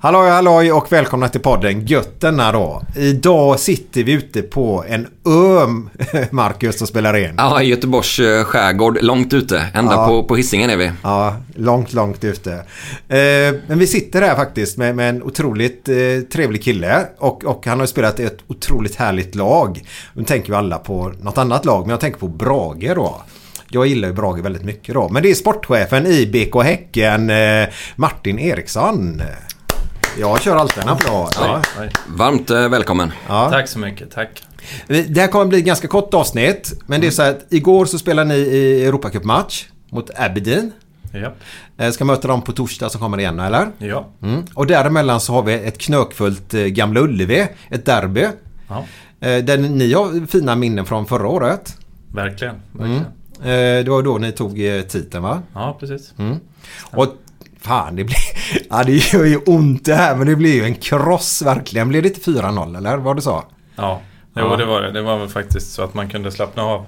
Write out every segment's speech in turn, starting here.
Halloj halloj och välkomna till podden Götterna då. Idag sitter vi ute på en ö, Marcus, och spelar in. Ja, i Göteborgs eh, skärgård, långt ute. Ända Ja. på, på Hisingen är vi. Ja, långt, långt ute. Eh, men vi sitter här faktiskt med, med en otroligt eh, trevlig kille. Och, och han har ju spelat i ett otroligt härligt lag. Nu tänker vi alla på något annat lag, men jag tänker på Brage då. Jag gillar ju Brage väldigt mycket då. Men det är sportchefen i BK Häcken, eh, Martin Eriksson. Jag kör alltid en applåd. Ja. Varmt eh, välkommen. Ja. Tack så mycket, tack. Det här kommer bli ett ganska kort avsnitt. Men det är så här att igår så spelade ni i Europacup-match mot Aberdeen. Ja. Eh, Ska möta dem på torsdag som kommer igen, eller? Ja. Mm. Och däremellan så har vi ett knökfullt eh, Gamla Ullevi, ett derby. ja. Där ni har fina minnen från förra året. Verkligen. verkligen. Eh, Det var då ni tog titeln va? Ja, precis. Och fan det blir... Ja det gör ju ont det här men det blir ju en kross verkligen. Blev det inte 4-0 eller? Vad du sa? Ja, jo, Ja. det var det. Det var väl faktiskt så att man kunde slappna av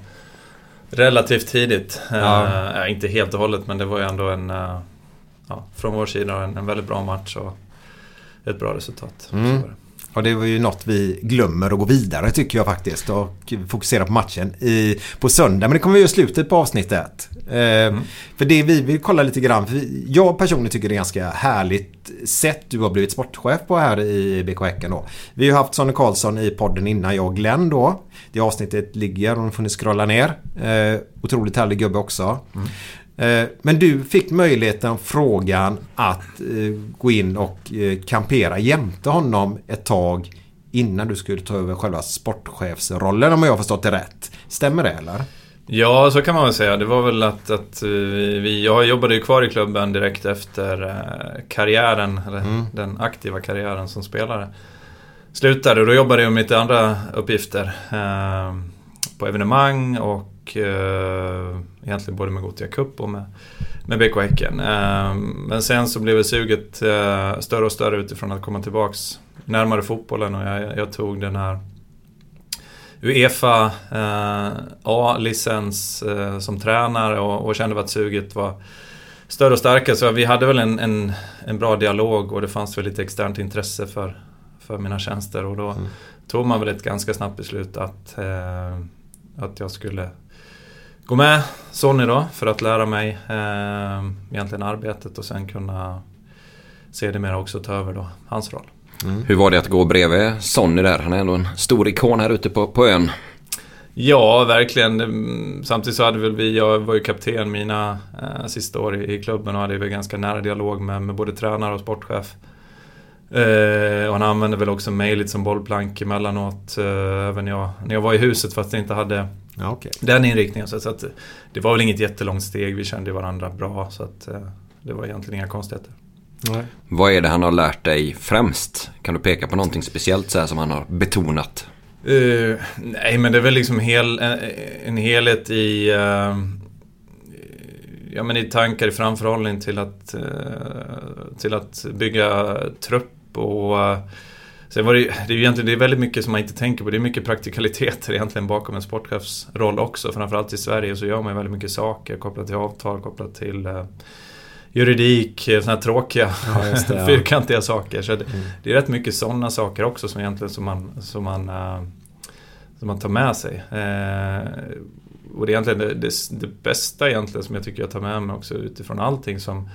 relativt tidigt. Ja. Ja, inte helt och hållet, men det var ju ändå en... eh, ja, från vår sida en, en väldigt bra match och ett bra resultat. Mm. Var det. Och det var ju något vi glömmer att gå vidare tycker jag faktiskt. Och fokusera på matchen i, på söndag. Men det kommer vi i slutet på avsnittet. Eh, För det vi vill kolla lite grann. För jag personligen tycker det är ganska härligt sätt du har blivit sportchef på här i BK Häcken då. Vi har haft Sonny Karlsson i podden innan, jag och Glenn då. Det avsnittet ligger och får ni scrolla ner. Eh, otroligt härlig gubbe också. Eh, Men du fick möjligheten, frågan att eh, gå in och eh, kampera jämte honom ett tag innan du skulle ta över själva sportchefsrollen om jag har förstått det rätt. Stämmer det eller? Ja, så kan man väl säga. Det var väl att, att eh, vi, jag jobbade ju kvar i klubben direkt efter eh, karriären, eller den aktiva karriären som spelare. Slutade och då jobbade jag med lite andra uppgifter. Eh, på evenemang och eh, egentligen både med Gothia Cup och med, med BK Häcken. Eh, men sen så blev suget eh, större och större utifrån att komma tillbaks närmare fotbollen och jag, jag tog den här Uefa eh, A-licens som tränare och, och kände att suget var större och starkare. Så vi hade väl en, en, en bra dialog och det fanns väl lite externt intresse för, för mina tjänster. Och då tog man väl ett ganska snabbt beslut att, eh, att jag skulle gå med Sonny då för att lära mig eh, egentligen arbetet och sen kunna sedermera också ta över då hans roll. Hur var det att gå bredvid Sonny där? Han är ändå en stor ikon här ute på, på ön. Ja, verkligen. Mm, Samtidigt så hade väl vi, jag var ju kapten mina eh, sista år i, i klubben och hade väl ganska nära dialog med, med både tränare och sportchef. Eh, och han använde väl också mig lite som bollplank emellanåt. Eh, även jag, när jag var i huset fast jag inte hade Ja, okej. den inriktningen. Så, så att, det var väl inget jättelångt steg, vi kände varandra bra. Så att, eh, det var egentligen inga konstigheter. Nej. Vad är det han har lärt dig främst? Kan du peka på någonting speciellt så här som han har betonat? Eh, nej, men det är väl liksom hel, en, en helhet i, eh, ja, men i tankar i framförhållning till att, eh, till att bygga trupp och eh, Sen var det, det är ju egentligen det är väldigt mycket som man inte tänker på. Det är mycket praktikaliteter egentligen bakom en sportchefsroll också. Framförallt i Sverige så gör man väldigt mycket saker kopplat till avtal, kopplat till eh, juridik, eh, sådana här tråkiga, Ja, det, ja. fyrkantiga saker. Så det, Mm. det är rätt mycket sådana saker också som egentligen som man, som man, eh, som man tar med sig. Eh, och det är egentligen det, det, det bästa egentligen som jag tycker jag tar med mig också utifrån allting som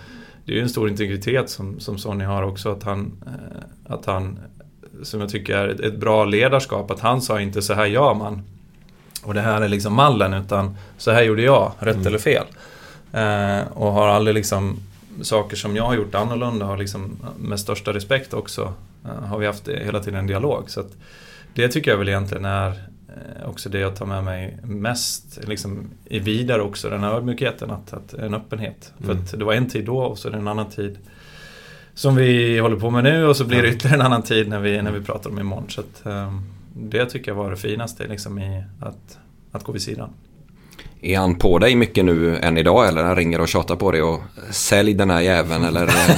det är ju en stor integritet som, som Sonny har också att han, eh, att han som jag tycker är ett, ett bra ledarskap att han sa inte så här gör man och det här är liksom mallen utan så här gjorde jag, rätt eller fel. Eh, och har aldrig liksom saker som jag har gjort annorlunda har liksom med största respekt också eh, har vi haft hela tiden en dialog. Så det tycker jag väl egentligen är också det jag tar med mig mest liksom, i vidare också, den här ödmjukheten, att, att en öppenhet. För Mm. att det var en tid då och så är det en annan tid som vi håller på med nu och så blir det ytterligare en annan tid när vi, när vi pratar om imorgon. Så att, eh, det tycker jag var det finaste liksom, i att, att gå vid sidan. Är han på dig mycket nu än idag eller han ringer och tjatar på dig och sälj den här jäveln eller? eh,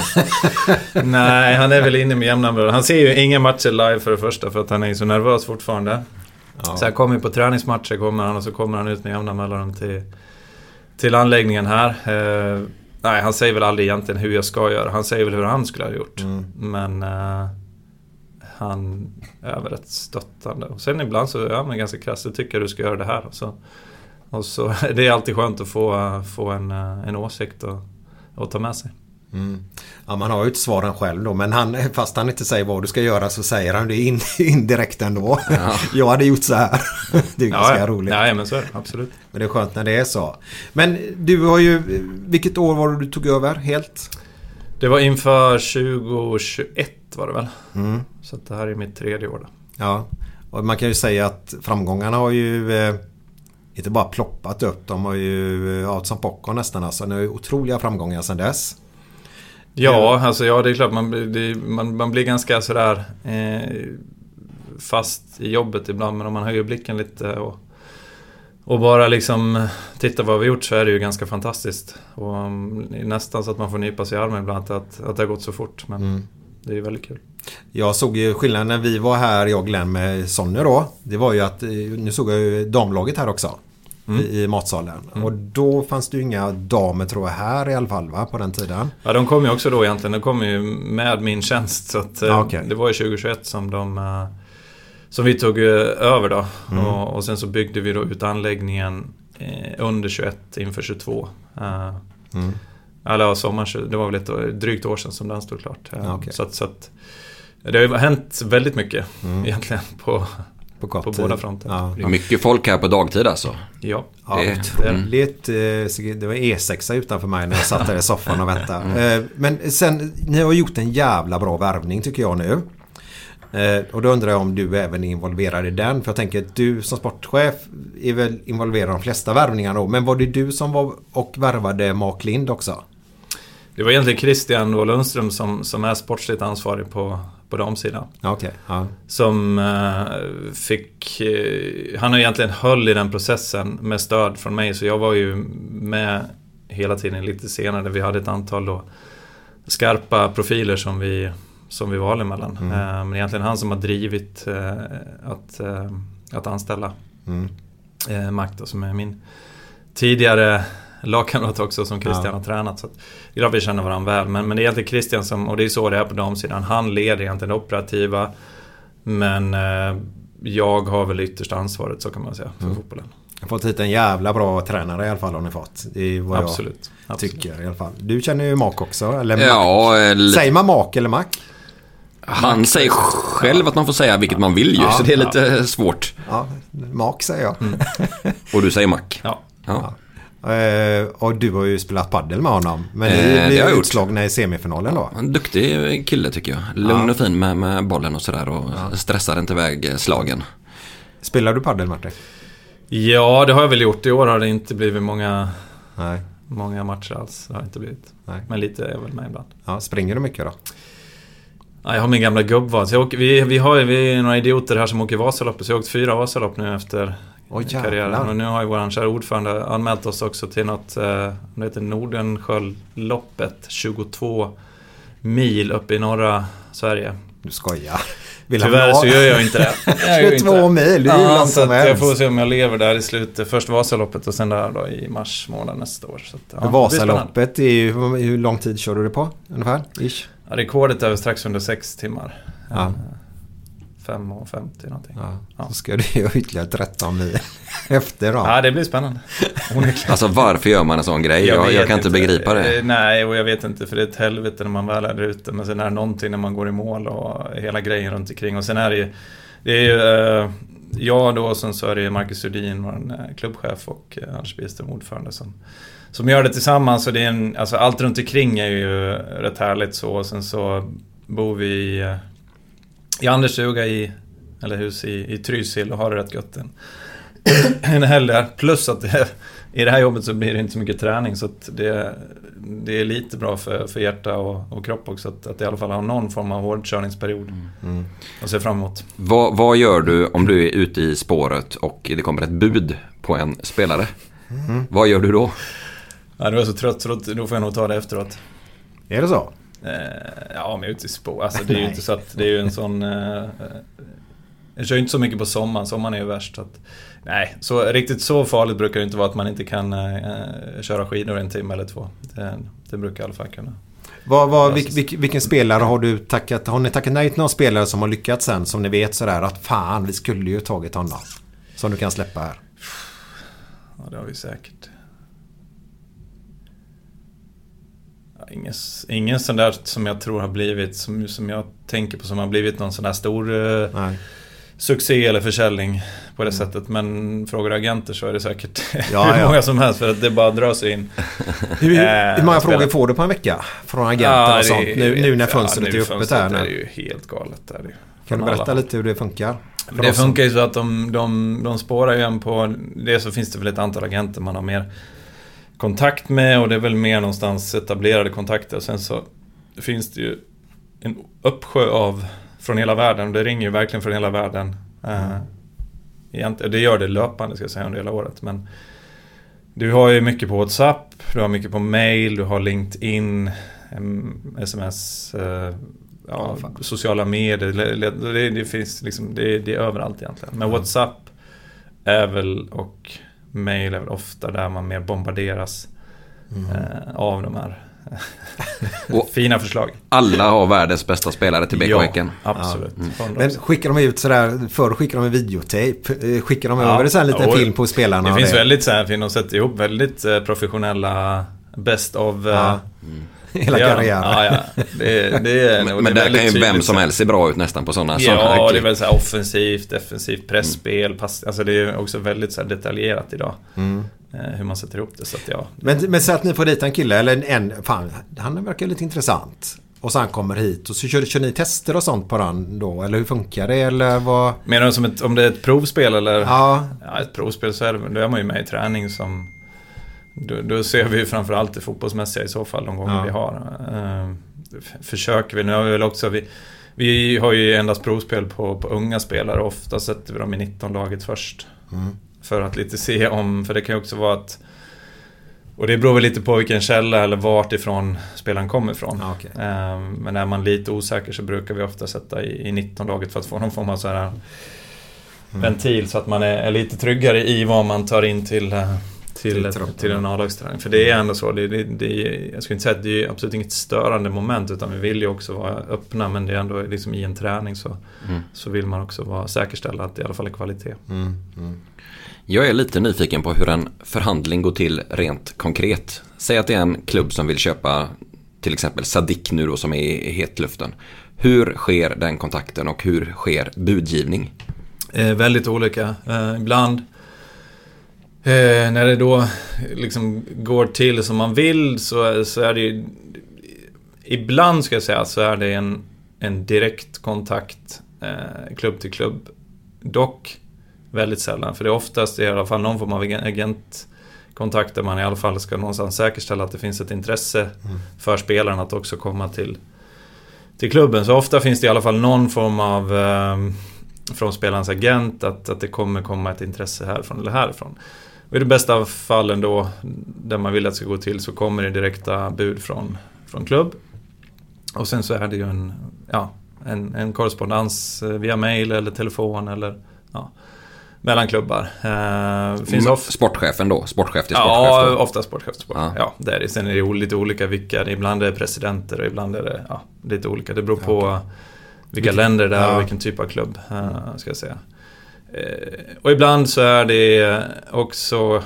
Nej, han är väl inne med jämna. Han ser ju inga matcher live för det första för att han är så nervös fortfarande. Ja. Så han kommer på träningsmatcher kommer han och så kommer han ut med jämna mellanrum till, till anläggningen här. Eh, nej, han säger väl aldrig egentligen hur jag ska göra. Han säger väl hur han skulle ha gjort. Mm. Men eh, han är väl rätt stöttande. Och sen ibland så är han ganska krass. Jag tycker du ska göra det här. Och så, och så det är alltid skönt att få, få en, eh, en åsikt och, och ta med sig. Mm. Ja, man har ju inte svaren själv då men han, fast han inte säger vad du ska göra så säger han det in, indirekt ändå. Jag hade gjort så här. Det är ganska ja, roligt. Ja, men så är det. Absolut. Men det är skönt när det är så. Men du har ju, vilket år var det du tog över helt? Det var inför 2021 var det väl. Mm. Så det här är mitt tredje år då. Ja, och man kan ju säga att framgångarna har ju eh, inte bara ploppat upp. De har ju out som popcorn nästan alltså. Har ju otroliga framgångar sedan dess. Ja, alltså ja det är klart man, blir- det, man, man blir ganska sådär eh, fast i jobbet ibland. Men om man höjer blicken lite och, och bara liksom tittar vad vi gjort så är det ju ganska fantastiskt. Och um, är nästan så att man får nypa sig i armen ibland att, att det har gått så fort. Men Mm. det är ju väldigt kul. Jag såg ju skillnaden när vi var här, jag och Glenn med Sonny då. Det var ju att, eh, nu såg jag ju damlaget här också. Mm. I, I matsalen. Och då fanns det ju inga damer tror jag här i alla fall va, på den tiden. Ja, de kom ju också då egentligen. De kom ju med min tjänst. Så att, eh, Ja, okej. Det var ju 2021 som de... eh, Som vi tog eh, över då. Mm. Och, och sen så byggde vi då ut anläggningen under 21 inför 22. Eh, Mm. Eller sommaren, 20 det var väl ett drygt år sedan som den stod klart. Ja, okej. så, att, så att det har ju hänt väldigt mycket Mm. egentligen på, På, kort på tid. båda fronter. Ja. Är mycket folk här på dagtid alltså. Ja. Ja, Det- otroligt. eh, Det var E6 utanför mig när jag satt där i soffan och väntade. Eh, Men sen, ni har gjort en jävla bra värvning tycker jag nu. Eh, Och då undrar jag om du även är involverad i den. För jag tänker att du som sportchef är väl involverad i de flesta värvningarna då. Men var det du som var och värvade Mark Lind också? Det var egentligen Christian då Lundström som, som är sportsligt ansvarig på, på damsidan. Okej. Ja. Som eh, fick... Eh, han har egentligen höll i den processen med stöd från mig. Så jag var ju med hela tiden lite senare. Vi hade ett antal då skarpa profiler som vi, som vi valde mellan. Mm. Eh, men egentligen han som har drivit eh, att, eh, att anställa Mm. eh, Mac då, som är min tidigare lagkamrat också som Christian Ja. har tränat. Så att, det är klart vi känner varandra väl. Men, men det är egentligen Christian som, och det är så det är på damsidan. Han leder egentligen det operativa. Men eh, jag har väl ytterst ansvaret så kan man säga för Mm. fotbollen. Jag har fått hit en jävla bra tränare i alla fall har ni fått. Det är vad Absolut. jag Absolut. tycker i alla fall. Du känner ju Mark också. Eller Mac. Ja, eller, Säger man Mark eller Mac? han säger själv att man får säga vilket man vill ju. Ja, så det är lite svårt. Ja, Mark säger jag. Och du säger Mac. Ja. Ja. Eh, och du har ju spelat paddel med honom. Men ni Eh, blev utslagna i semifinalen då. En duktig kille tycker jag. Lugn Ja. och fin med, med bollen och sådär och stressar inte iväg eh, slagen. Spelar du paddel Martin? ja, det har jag väl gjort. I år har det inte blivit många, Nej. många matcher alls. Det har inte blivit. Nej. Men lite är jag väl med ibland. Ja, springer du mycket då? Ja, jag har min gamla gubbvad. Vi, vi, har, vi är några idioter här som åker Vasaloppet, så jag har åkt fyra Vasalopp nu efter Jävlar. karriären. Och nu har ju vår kära ordförande anmält oss också till något, eh, det heter Nordenskiöldloppet, 22 mil uppe i norra Sverige. Du skojar. Vill Tyvärr så gör jag inte det. Jag gör inte 22 det. mil, det är ju ja, långt så som att Jag helst. får se om jag lever där i slutet. Först Vasaloppet och sen där då i mars månad nästa år. Så att, ja. Vasaloppet är ju, hur lång tid kör du det på? Ungefär? Ish? Ja, rekordet är väl strax under 6 timmar. Ja. 5.50 någonting. Ja. Ja. Så ska du göra ytterligare 13 mil efter då. Ja, det blir spännande. Alltså varför gör man en sån grej? Jag, jag, vet kan inte begripa det. Eh, Nej, och jag vet inte för det är ett helvete när man väl är där ute. Men sen är det någonting när man går i mål och hela grejen runt omkring. Och sen är det ju, det är ju eh, jag då och sen så är det ju Marcus Sundin, vår eh, klubbchef och eh, Anders Byström, ordförande som, som gör det tillsammans. Och det är en, alltså allt runt omkring är ju rätt härligt så. Och sen så bor vi i, eh, i Anders stuga i, eller hus i, i Trysil och har det rätt gött en, en helg där. Plus att det, i det här jobbet så blir det inte så mycket träning så att det, det är lite bra för, för hjärta och, och kropp också att, att i alla fall ha någon form av hårdkörningsperiod. Mm. Och se fram emot. Vad, vad gör du om du är ute i spåret och det kommer ett bud på en spelare? Mm. Vad gör du då? Ja, du är så trött så då, då får jag nog ta det efteråt. Är det så? Eh, ja, är ute i spår. Alltså det är ju inte så att det är ju en sån... Eh, eh, jag kör ju inte så mycket på sommaren, sommaren är ju värst. Så att, nej, så riktigt så farligt brukar det inte vara att man inte kan köra skidor en timme eller två. Det, det brukar i alla fall kunna. Vad, vad, vilk, vilk, vilken spelare har du tackat? Har ni tackat nej till någon spelare som har lyckats sen? Som ni vet sådär att fan, vi skulle ju tagit honom. Som du kan släppa här. Ja, det har vi säkert. Ja, ingen, ingen sån där som jag tror har blivit, som, som jag tänker på som har blivit någon sån där stor eh, succé eller försäljning på det sättet. Men frågar du agenter så är det säkert Ja, hur ja. många som helst för att det bara drar sig in. Hur, Eh, hur många spela- frågor får du på en vecka? Från agenter Ja, och sånt. är- Nu, nu när fönstret nu är öppet här. är det Nu. ju helt galet. Där. Kan du berätta alla. lite hur det funkar? Det funkar ju så att de, de, de spårar ju en på... Det så finns det väl ett antal agenter man har mer kontakt med och det är väl mer någonstans etablerade kontakter. Och sen så finns det ju en uppsjö av från hela världen. Det ringer ju verkligen från hela världen. Egentligen, det gör det löpande ska jag säga under hela året. Men du har ju mycket på WhatsApp, du har mycket på mail, du har LinkedIn, sms, eh, ja, sociala medier. Det, det, det finns liksom, det, det är överallt egentligen. Men WhatsApp är väl och mail är väl ofta där man mer bombarderas eh, av de här Och- fina förslag. Alla har världens bästa spelare till BK Häcken. absolut. Men 100%. skickar de ut sådär, förr skickade de videotejp. Eh, Skickar de Ja. över en liten Ja, film på spelarna? Det finns väldigt så här, de sätter ihop väldigt eh, professionella Best of... eh, Ja. Hela de. karriären. Ja, ja. Det, det är, Men, det men är där kan ju vem som helst se bra ut nästan på sådana Ja, det är väl så här offensivt, defensivt, pressspel, pass, alltså det är också väldigt så här detaljerat idag. Mm. Eh, hur man sätter ihop det, så att ja. Men, men så att ni får dit en kille, eller en, fan, han verkar lite intressant. Och så han kommer hit och så kör, kör ni tester och sånt på den då? Eller hur funkar det? Eller vad? Menar du som ett, om det är ett provspel eller? Ja, Ja, ett provspel så är det, då är man ju med i träning som... Då, då ser vi ju framförallt det fotbollsmässiga i så fall de gånger Ja. vi har. Eh, försöker vi, nu har vi väl också... Vi, vi har ju endast provspel på, på unga spelare. Ofta sätter vi dem i 19-laget först. Mm. För att lite se om, för det kan ju också vara att... Och det beror väl lite på vilken källa eller vart ifrån spelaren kommer ifrån. Ja, okej. Eh, Men är man lite osäker så brukar vi ofta sätta i, i 19-laget för att få någon form av så här Mm. ventil så att man är, är lite tryggare i vad man tar in till, eh, Till till, truppen. till en A-lagsträning. För det är ändå så, det, det, det, är- jag skulle inte säga att det är absolut inget störande moment utan vi vill ju också vara öppna men det är ändå liksom i en träning så, Mm. så vill man också vara, säkerställa att det i alla fall är kvalitet. mm, mm. Jag är lite nyfiken på hur en förhandling går till rent konkret. Säg att det är en klubb som vill köpa till exempel Sadik nu då som är i hetluften. Hur sker den kontakten och hur sker budgivning? Eh, väldigt olika. Eh, ibland eh, när det då liksom går till som man vill så, så är det ju... Ibland ska jag säga så är det en, en direkt kontakt eh, klubb till klubb. Dock väldigt sällan, för det är oftast i alla fall någon form av agen- agentkontakt där man i alla fall ska någonstans säkerställa att det finns ett intresse för spelaren att också komma till till klubben. Så ofta finns det i alla fall någon form av eh, från spelarens agent att, att det kommer komma ett intresse härifrån eller härifrån. Och I de bästa fallen då, där man vill att det ska gå till, så kommer det direkta bud från, från klubb. Och sen så är det ju en, ja, en, en korrespondens eh, via mail eller telefon eller ja, mellan klubbar. Eh, finns Mm, of- Sportchefen då? Sportchef till sportchef Ja, då? ofta sportchef till sportchef. Ja. Ja. det är det. Sen är det lite olika vilka. Ibland är det presidenter och ibland är det ja, lite olika. Det beror på vilka länder det är och vilken typ av klubb. eh, ska jag säga. Eh, och ibland så är det också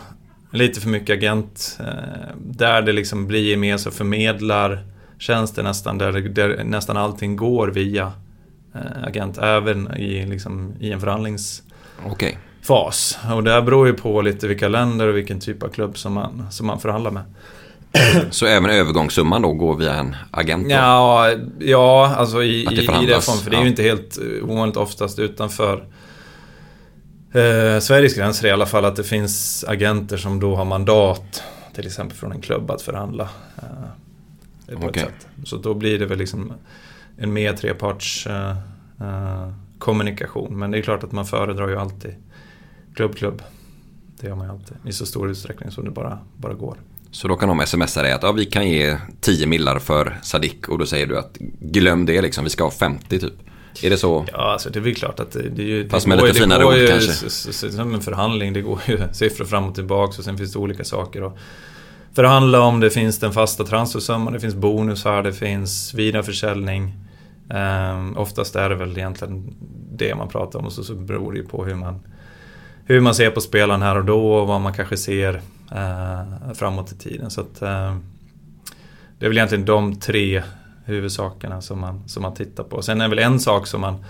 lite för mycket agent. eh, där det liksom blir mer så förmedlar tjänster nästan. Där, där nästan allting går via eh, agent. Även i, liksom, i en förhandlings Okej. fas. Och det här beror ju på lite vilka länder och vilken typ av klubb som man, som man förhandlar med. Så även övergångssumman då går via en agent? Då? Ja, ja alltså i, i, det i det förhandlas, form, för det är ja. ju inte helt ovanligt oftast utanför eh, Sveriges gränser i alla fall att det finns agenter som då har mandat till exempel från en klubb att förhandla. Eh, på Okej. ett sätt. Så då blir det väl liksom en mer treparts eh, eh, kommunikation. Men det är klart att man föredrar ju alltid klubb-klubb. Det gör man ju alltid i så stor utsträckning som det bara, bara går. Så då kan de smsa dig att ja, vi kan ge 10 millar för Sadik och då säger du att glöm det liksom, vi ska ha 50 typ. Är det så? Ja, alltså det är väl klart att det, det är ju... Fast med går lite ju- det finare ord ju, kanske. s- s- Som en förhandling, det går ju siffror fram och tillbaka och sen finns det olika saker att förhandla om. Det finns den fasta transfersumman, det finns bonusar, det finns vidareförsäljning. Um, oftast är det väl egentligen det man pratar om och så, så beror det ju på hur man, hur man ser på spelaren här och då och vad man kanske ser uh, framåt i tiden. Så att, eh, det är väl egentligen de tre huvudsakerna som man, som man tittar på. Sen är väl en sak som man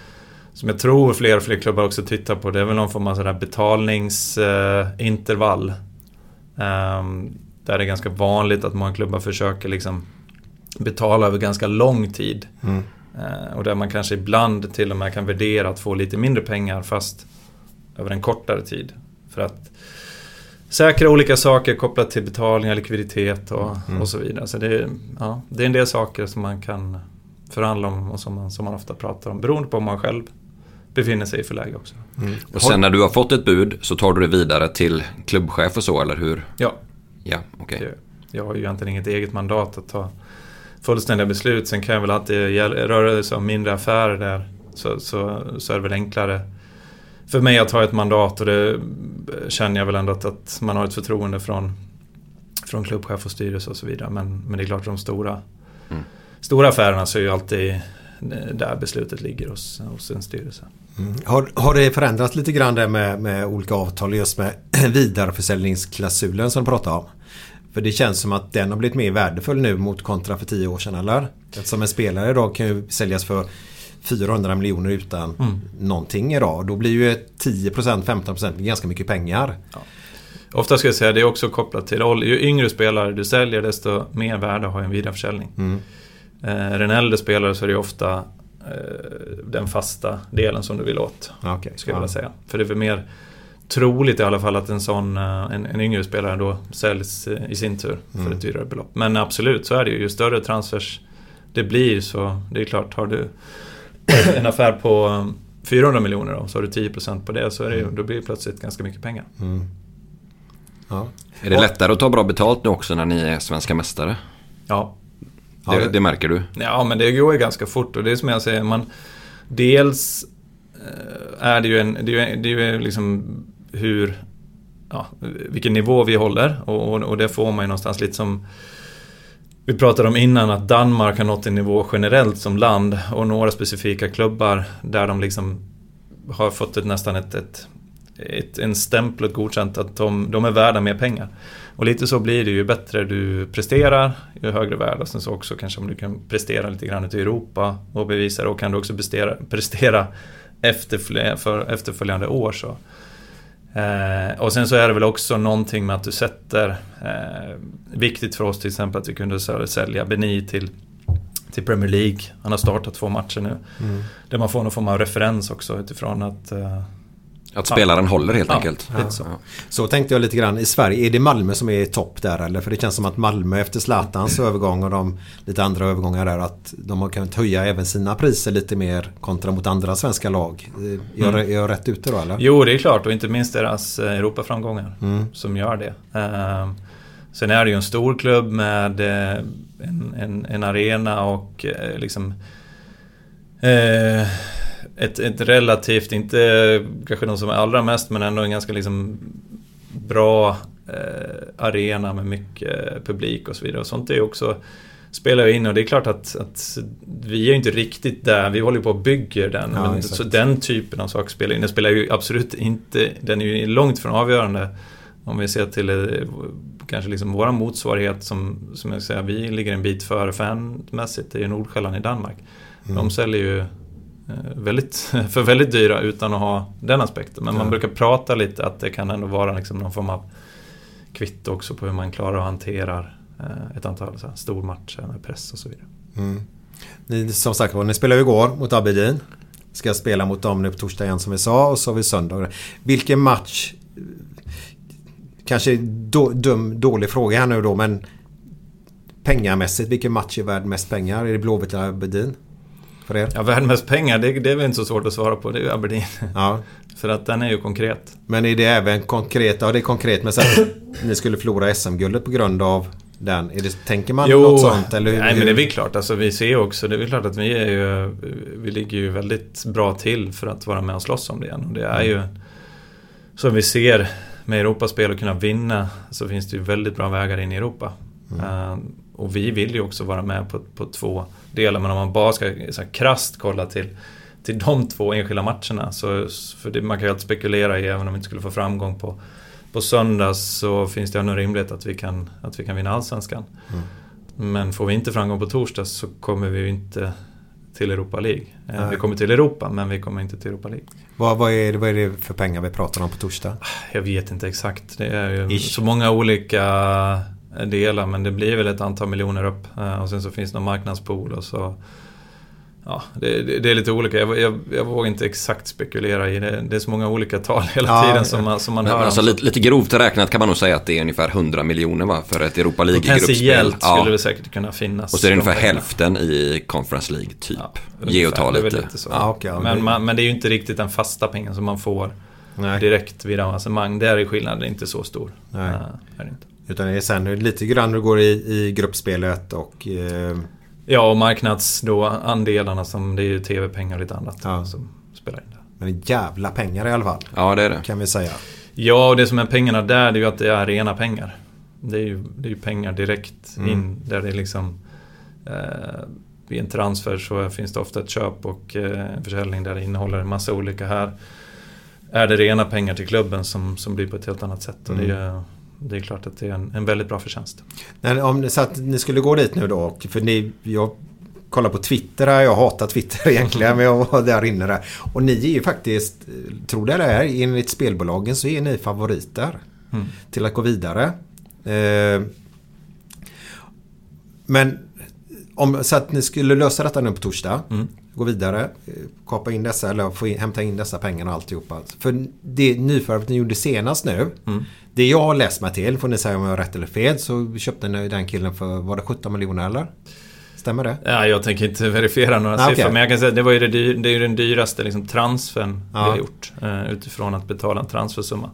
som jag tror fler och fler klubbar också tittar på, det är väl någon form av sådär betalningsintervall. Ehm, där det är ganska vanligt att många klubbar försöker liksom betala över ganska lång tid. Mm. Eh, och där man kanske ibland till och med kan värdera att få lite mindre pengar fast över en kortare tid. För att säkra olika saker kopplat till betalningar, likviditet och, och så vidare. Så det, är- ja, det är en del saker som man kan förhandla om och som man, som man ofta pratar om. Beroende på om man själv befinner sig i för läge också. Och sen när du har fått ett bud så tar du det vidare till klubbchef och så, eller hur? Ja, Ja, okej. det, jag har ju egentligen inget eget mandat att ta fullständiga beslut. Sen kan jag väl alltid röra det sig om mindre affärer där. Så, så, så är det väl enklare för mig att ha ett mandat och det känner jag väl ändå att, att man har ett förtroende från, från klubbchef och styrelse och så vidare. Men, men det är klart de stora, Mm. stora affärerna så är ju alltid där beslutet ligger hos, hos en styrelse. Har, har det förändrats lite grann där med, med olika avtal just med vidareförsäljningsklausulen som du pratade om? För det känns som att den har blivit mer värdefull nu mot kontra för 10 år sedan eller? Eftersom en spelare idag kan ju säljas för 400 miljoner utan Mm. någonting idag. Då blir ju ett 10% 15% ganska mycket pengar. Ofta ska jag säga det är också kopplat till roll. Ju yngre spelare du säljer desto mer värde har en vidareförsäljning. Mm. Eh, är det en äldre spelare så är det ofta eh, den fasta delen som du vill åt. Ja, okej. Ska jag Ja. vilja säga. För det är väl mer troligt i alla fall att en sån eh, en, en yngre spelare då säljs eh, i sin tur för Mm. ett dyrare belopp. Men absolut, så är det ju. Ju större transfers det blir så det är klart, har du en affär på eh, 400 miljoner då, så har du 10% på det så är det, ju- då blir det plötsligt ganska mycket pengar. Mm. Ja. Är det lättare att ta bra betalt nu också när ni är svenska mästare? Ja, Ja, Det, det- det märker du? Ja, men det går ju ganska fort och det är som jag säger, man... Dels eh, är det ju en... Det är ju, det är ju liksom hur... Ja, vilken nivå vi håller och, och, och det får man ju någonstans lite som... Vi pratade om innan att Danmark har nått en nivå generellt som land och några specifika klubbar där de liksom har fått ett, nästan ett, ett, ett, en stämpel och godkänt att de, de är värda mer pengar. Och lite så blir det ju bättre du presterar, ju högre värde. Och sen så också kanske om du kan prestera lite grann ute i Europa och bevisa det. Och kan du också prestera, prestera efterfölj, för efterföljande år så. Eh, och sen så är det väl också någonting med att du sätter, eh, viktigt för oss till exempel att vi kunde sälja Beni till, till Premier League. Han har startat två matcher nu. Mm. Där man får någon form av referens också utifrån att, eh, Att spelaren håller helt Ja, enkelt. så. Ja. Så tänkte jag lite grann. I Sverige, är det Malmö som är topp där eller? För det känns som att Malmö efter Zlatans övergång och de lite andra övergångar där att de har kunnat höja även sina priser lite mer kontra mot andra svenska lag. Eh, Är jag, är jag rätt ute då eller? Jo, det är klart och inte minst deras eh, Europaframgångar som gör det. Ehm, sen är det ju en stor klubb med eh, en, en, en arena och liksom eh, ett, ett relativt, inte kanske de som är allra mest, men ändå en ganska liksom bra eh, arena med mycket publik och så vidare. Och sånt är ju också spelar ju in och det är klart att, att vi är ju inte riktigt där. Vi håller ju på och bygger den. Ja, men, så den typen av saker spelar in. Den spelar ju absolut inte... Den är ju långt från avgörande. Om vi ser till eh, kanske liksom våra motsvarighet som, som jag säger, vi ligger en bit före fanmässigt. Det är ju Nordsjälland i Danmark. De säljer ju väldigt, för väldigt dyra utan att ha den aspekten. Men man brukar prata lite att det kan ändå vara liksom någon form av kvitto också på hur man klarar och hanterar eh, ett antal så här, stormatcher med press och så vidare. Ni, som sagt ni spelade ju igår mot Aberdeen. Ska spela mot dem nu på torsdag igen som vi sa och så har vi söndag. Vilken match... Kanske då, dum, dålig fråga här nu då men Pengamässigt, vilken match är värd mest pengar? Är det Blåvitt eller Aberdeen? För er? Ja, värd mest pengar, det, det är väl inte så svårt att svara på. Det är ju Aberdeen. Ja. För att den är ju konkret. Men är det även konkret? Ja det är konkret men sen ni skulle förlora SM-guldet på grund av den. Det, tänker man något sånt? Eller hur, nej men det är väl klart. Alltså, vi ser också, det är väl klart att vi är ju, vi ligger ju väldigt bra till för att vara med och slåss om det igen. Och det är ju, som vi ser med Europaspel och kunna vinna, så finns det ju väldigt bra vägar in i Europa. Eh, och vi vill ju också vara med på, på två delar, men om man bara ska så här, krasst kolla till till de två enskilda matcherna. Så, för det, man kan ju alltid spekulera i, även om vi inte skulle få framgång på, på söndag så finns det ändå rimligt att vi kan, att vi kan vinna Allsvenskan. Men får vi inte framgång på torsdag så kommer vi ju inte till Europa League. Eh, Nej. Vi kommer till Europa, men vi kommer inte till Europa League. Vad, vad, är, det- vad är det för pengar vi pratar om på torsdag? Jag vet inte exakt. Det är ju Ish. så många olika delar, men det blir väl ett antal miljoner upp. Eh, Och sen så finns det någon marknadspool och så... Ja, det, det, det är lite olika. Jag, jag, jag vågar inte exakt spekulera i det. Det är så många olika tal hela Ja, tiden ja. som man, som man hör. alltså, lite, lite grovt räknat kan man nog säga att det är ungefär 100 miljoner va? För ett Europa League-gruppspel. Potentiellt skulle det säkert kunna finnas. Och så är det de ungefär pengarna. hälften i Conference League, typ. Ja, Ge och ta ungefär. Lite. lite så. Ja, okej, ja, men, det- man, men det är ju inte riktigt den fasta pengen som man får Nej. direkt vid avancemang. Där är skillnaden inte så stor. Nej. Eh, är det inte. Utan det är sen lite grann hur det går i, i gruppspelet och... Eh, Ja, och marknads då andelarna som det är ju tv-pengar och lite annat Ja. som spelar in där. men jävla pengar i alla fall. Ja, det är det. Kan vi säga. Ja, och det som är pengarna där det är ju att det är rena pengar. Det är ju, det är ju pengar direkt Mm. in där det är liksom eh, vid en transfer så finns det ofta ett köp och eh, försäljning där det innehåller en massa olika här. Är det rena pengar till klubben som, som blir på ett helt annat sätt och det, är, det är klart att det är en, en väldigt bra förtjänst. Men om så att ni skulle gå dit nu då. För ni, jag kollar på Twitter här. Jag hatar Twitter egentligen. men jag var där inne där. Och ni är ju faktiskt, tror det eller ej, enligt spelbolagen så är ni favoriter. Mm. Till att gå vidare. Eh, men om, så att ni skulle lösa detta nu på torsdag. Mm. Gå vidare. eh, Kapa in dessa eller få in, hämta in dessa pengarna och alltihopa. För det nyförvärvet ni gjorde senast nu. Mm. Det jag har läst mig till, får ni säga om jag har rätt eller fel, så köpte ni den killen för, var det 17 miljoner eller? Stämmer det? Ja, jag tänker inte verifiera några Ah, siffror, okej. men jag kan säga att det, var ju det, dyr, det är ju den dyraste liksom, transfern vi Ja. har gjort. Eh, utifrån att betala en transfersumma.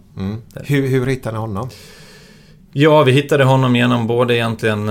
Där. Hur, hur hittade ni honom? Ja, vi hittade honom genom både egentligen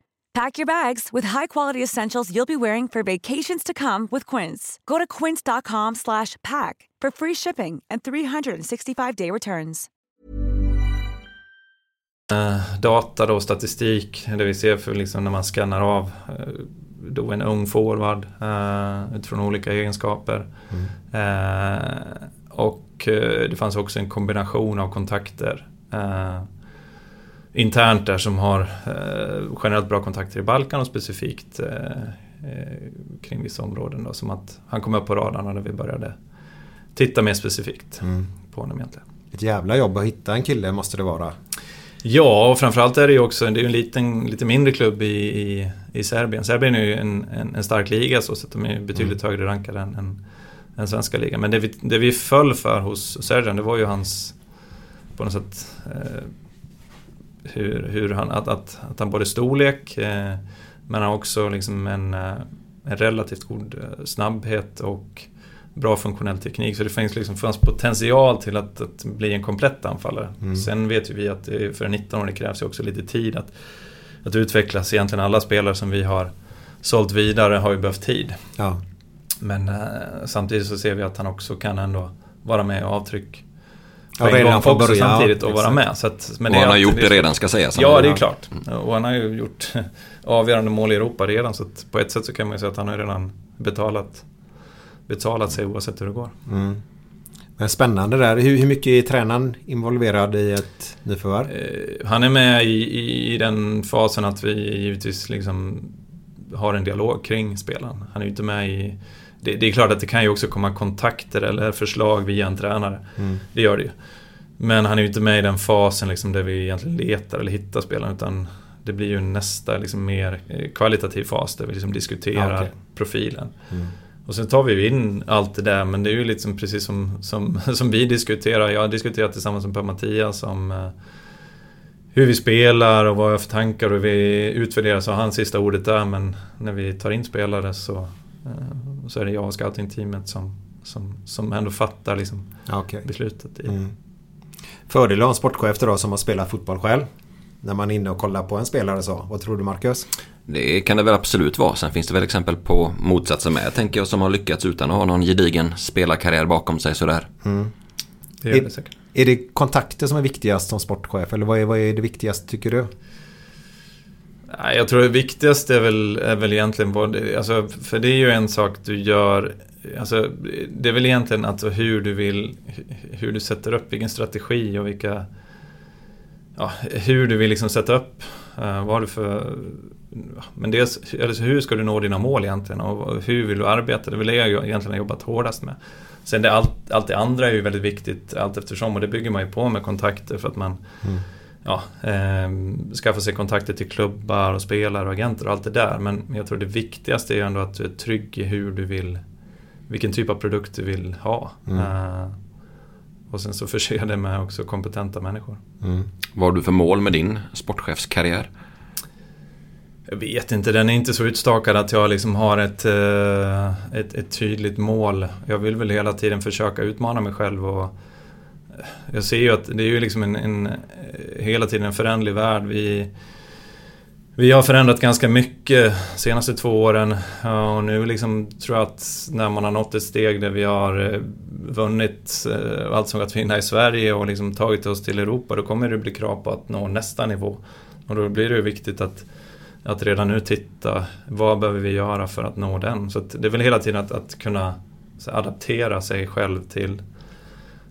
Pack your bags with high-quality essentials you'll be wearing for vacations to come with Quince. Go to quince.com/pack for free shipping and 365-day returns. Eh, data då, statistik, det vi ser för liksom när man skannar av eh, då en ung forward uh, utifrån olika egenskaper. Mm. Och det fanns också en kombination av kontakter internt där som har generellt bra kontakter i Balkan och specifikt kring vissa områden. Då, som att han kom upp på radarn när vi började titta mer specifikt mm. på honom egentligen. Ett jävla jobb att hitta en kille måste det vara. Ja, och framförallt är det ju också det är en liten, lite mindre klubb i, i, i Serbien. Serbien är ju en, en, en stark liga så att de är betydligt mm. högre rankade än, än, än svenska ligan. Men det vi, det vi föll för hos Sergen, det var ju hans, på något sätt, eh, hur, hur han, att, att, att han både storlek, eh, men han också liksom en, eh, en relativt god eh, snabbhet och bra funktionell teknik. Så det finns, liksom, fanns potential till att, att bli en komplett anfallare. Mm. Sen vet ju vi att det, för en 19-åring krävs ju också lite tid att, att utvecklas. Egentligen alla spelare som vi har sålt vidare har ju behövt tid. Ja. Men eh, samtidigt så ser vi att han också kan ändå vara med och avtryck Ja, redan från början. samtidigt och vara med. Så att, men och han har gjort det redan ska sägas. Ja, det är klart. Och han har ju gjort avgörande mål i Europa redan. Så på ett sätt så kan man ju säga att han har redan betalat betalat sig oavsett hur det går. Mm. Men spännande där. Hur, hur mycket är tränaren involverad i ett nyförvärv? Eh, han är med i, i, den fasen att vi givetvis liksom har en dialog kring spelaren. Han är ju inte med i... Det, det, är klart att det kan ju också komma kontakter eller förslag via en tränare. Mm. Det gör det ju. Men han är ju inte med i den fasen liksom där vi egentligen letar eller hittar spelaren utan det blir ju nästa liksom mer eh, kvalitativ fas där vi liksom diskuterar ah, okay. profilen. Mm. Och sen tar vi in allt det där men det är ju liksom precis som, som, som vi diskuterar. Jag har diskuterat tillsammans med Per-Mattias om eh, hur vi spelar och vad jag har för tankar och hur vi utvärderar så har han sista ordet där men när vi tar in spelare så, så är det jag och scoutingteamet som, som, som ändå fattar liksom okay. beslutet. I. Mm. Fördel att ha en sportchef då som har spelat fotboll själv? När man är inne och kollar på en spelare så. Vad tror du Marcus? Det kan det väl absolut vara. Sen finns det väl exempel på motsatsen med, tänker jag, som har lyckats utan att ha någon gedigen spelarkarriär bakom sig sådär. Mm. Det är, det säkert. Är det kontakter som är viktigast som sportchef? Eller vad är, vad är det viktigaste tycker du? Jag tror det viktigaste är väl, är väl egentligen både, alltså, för det är ju en sak du gör Alltså, det är väl egentligen alltså hur du vill, hur du sätter upp, vilken strategi och vilka, ja, hur du vill liksom sätta upp, uh, vad har du för men dels, alltså hur ska du nå dina mål egentligen och hur vill du arbeta? Det är väl det jag egentligen har jobbat hårdast med. Sen det, allt, allt det andra är ju väldigt viktigt allt eftersom och det bygger man ju på med kontakter för att man mm ja, eh, skaffar sig kontakter till klubbar och spelare och agenter och allt det där. Men jag tror det viktigaste är ändå att du är trygg i hur du vill, vilken typ av produkt du vill ha. Mm. Eh, och sen så förser det med också kompetenta människor. Mm. Vad har du för mål med din sportchefskarriär? Jag vet inte, den är inte så utstakad att jag liksom har ett, eh, ett, ett, tydligt mål. Jag vill väl hela tiden försöka utmana mig själv och jag ser ju att det är ju liksom en, en eh, hela tiden en förändlig värld. Vi, vi har förändrat ganska mycket de senaste två åren och nu liksom tror jag att när man har nått ett steg där vi har eh, vunnit eh, allt som att vinna i Sverige och liksom tagit oss till Europa då kommer det bli krav på att nå nästa nivå. Och då blir det viktigt att att redan nu titta, vad behöver vi göra för att nå den? Så det är väl hela tiden att, att kunna adaptera sig själv till,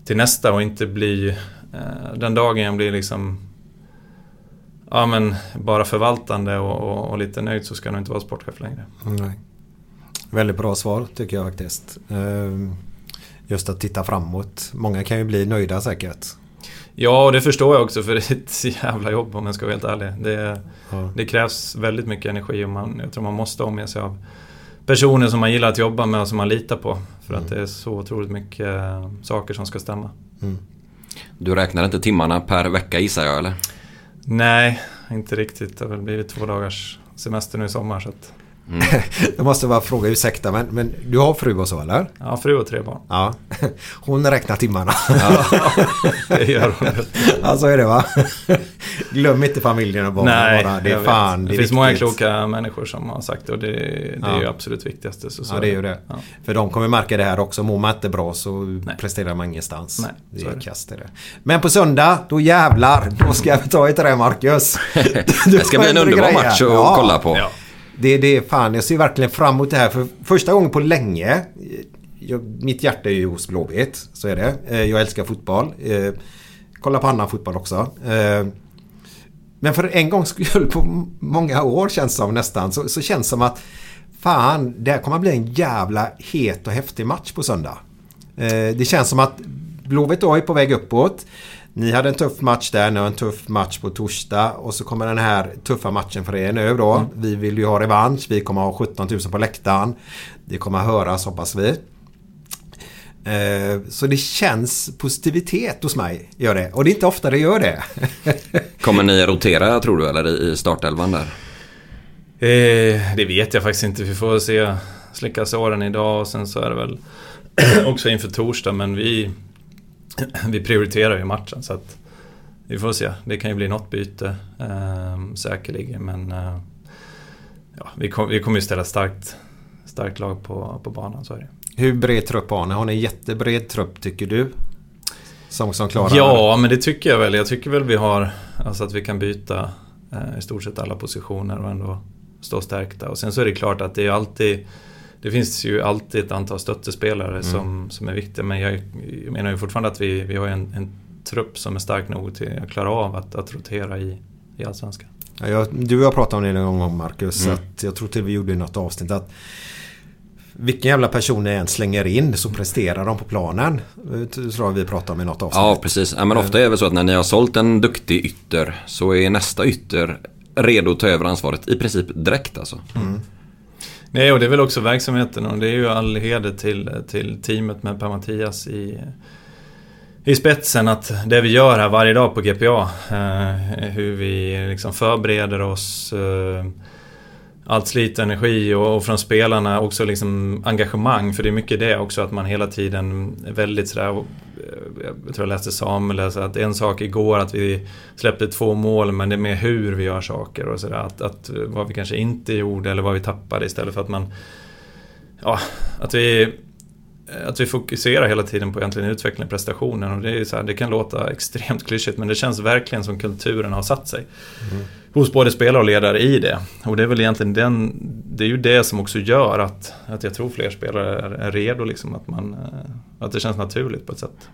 till nästa och inte bli, eh, den dagen jag blir liksom ja, men bara förvaltande och, och, och, lite nöjd så ska jag nog inte vara sportchef längre. Nej. Väldigt bra svar tycker jag faktiskt. Ehm, just att titta framåt. Många kan ju bli nöjda säkert. Ja, och det förstår jag också för det är ett jävla jobb om jag ska vara helt ärlig. Det, Ja. det krävs väldigt mycket energi och man, jag tror man måste med sig av personer som man gillar att jobba med och som man litar på. För att det är så otroligt mycket eh, saker som ska stämma. Du räknar inte timmarna per vecka gissar jag eller? Nej, inte riktigt. Det har väl blivit två dagars semester nu i sommar. Så att, Jag måste bara fråga, ursäkta men, men du har fru och så eller? ja, fru och tre barn. Ja. Hon räknar timmarna. Det gör hon. ja, så är det va? Glöm inte familjen och barnen Nej, bara. Det är jag fan, det, är finns många viktigt. kloka människor som har sagt det och det, det Ja. är ju absolut viktigaste. Så, så Ja, det är ju det. Ja. För de kommer märka det här också. Mår man inte bra så Nej. presterar man ingenstans. Nej, det är är det. kast det. Men på söndag, då jävlar. Då ska vi ta ett det Marcus. Det ska bli en underbar match att kolla på. Det, det är fan, jag ser verkligen fram emot det här. För första gången på länge. Eh, jag, mitt hjärta är ju hos Blåvitt. Så är det. Eh, jag älskar fotboll. Eh, kolla på annan fotboll också. Men för en gångs skull på många år känns det som nästan. Så, så känns det som att fan, det här kommer att bli en jävla het och häftig match på söndag. Det känns som att Blåvitt då är på väg uppåt. Ni hade en tuff match där, ni har en tuff match på torsdag och så kommer den här tuffa matchen för er nu då. Vi vill ju ha revansch, vi kommer ha 17 000 på läktaren. Det kommer höras hoppas vi. Eh, Så det känns positivitet hos mig, gör det. Och det är inte ofta det gör det. Kommer ni rotera tror du eller i i startelvan där? Eh, det vet jag faktiskt inte. Vi får se. Slicka såren idag och sen så är det väl också inför torsdag. Men vi, vi prioriterar ju matchen så att vi får se. Det kan ju bli något byte eh, säkerligen. Men eh, ja, vi, kom, vi kommer ju ställa starkt, starkt lag på, på banan. Så är det. Hur bred trupp har ni? Har ni en jättebred trupp tycker du? Som, som klarar Ja, men det tycker jag väl. Jag tycker väl vi har alltså att vi kan byta eh, i stort sett alla positioner och ändå stå stärkta. Och sen så är det klart att det är alltid det finns ju alltid ett antal stöttespelare som, som är viktiga men jag, jag menar ju fortfarande att vi, vi har en, en trupp som är stark nog till att klara av att, att rotera i, i Allsvenskan. Ja, jag, du och jag pratade om det en gång Marcus. Mm. Att jag tror till vi gjorde i något avsnitt att vilken jävla person ni än slänger in så presterar de på planen. Tror jag vi pratade om i något avsnitt. Ja, precis. Ja, men ofta är det väl så att när ni har sålt en duktig ytter så är nästa ytter redo att ta över ansvaret i princip direkt alltså. Nej, och det är väl också verksamheten. Och det är ju all heder till, till teamet med Per-Mattias i, i spetsen. Att det vi gör här varje dag på GPA, eh, hur vi liksom förbereder oss, eh, allt slit och energi och, och från spelarna också liksom engagemang, för det är mycket det också att man hela tiden är väldigt sådär, jag tror jag läste Samuel, läste att en sak igår att vi släppte två mål men det är mer hur vi gör saker och sådär. Att, att vad vi kanske inte gjorde eller vad vi tappade istället för att man... Ja, att vi... Att vi fokuserar hela tiden på egentligen utveckling och prestationen och det, är så här, det kan låta extremt klyschigt men det känns verkligen som kulturen har satt sig. Hos både spelare och ledare i det. Och det är väl egentligen den, det är ju det som också gör att, att jag tror fler spelare är, är redo liksom. Att, man, eh, att det känns naturligt på ett sätt.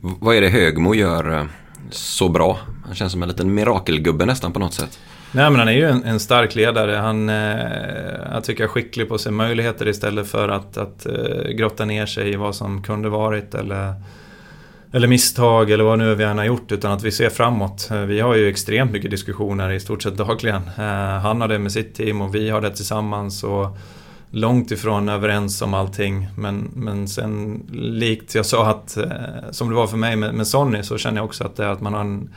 Vad är det Högmo gör eh, så bra? Han känns som en liten mirakelgubbe nästan på något sätt. Nej men han är ju en, en stark ledare. Han, eh, jag tycker jag är skicklig på att se möjligheter istället för att, att eh, grotta ner sig i vad som kunde varit eller, eller misstag eller vad nu vi än har gjort. Utan att vi ser framåt. Eh, vi har ju extremt mycket diskussioner i stort sett dagligen. Eh, han har det med sitt team och vi har det tillsammans. Och långt ifrån överens om allting. Men, men sen likt jag sa att, eh, som det var för mig med, med Sonny, så känner jag också att det är att man har en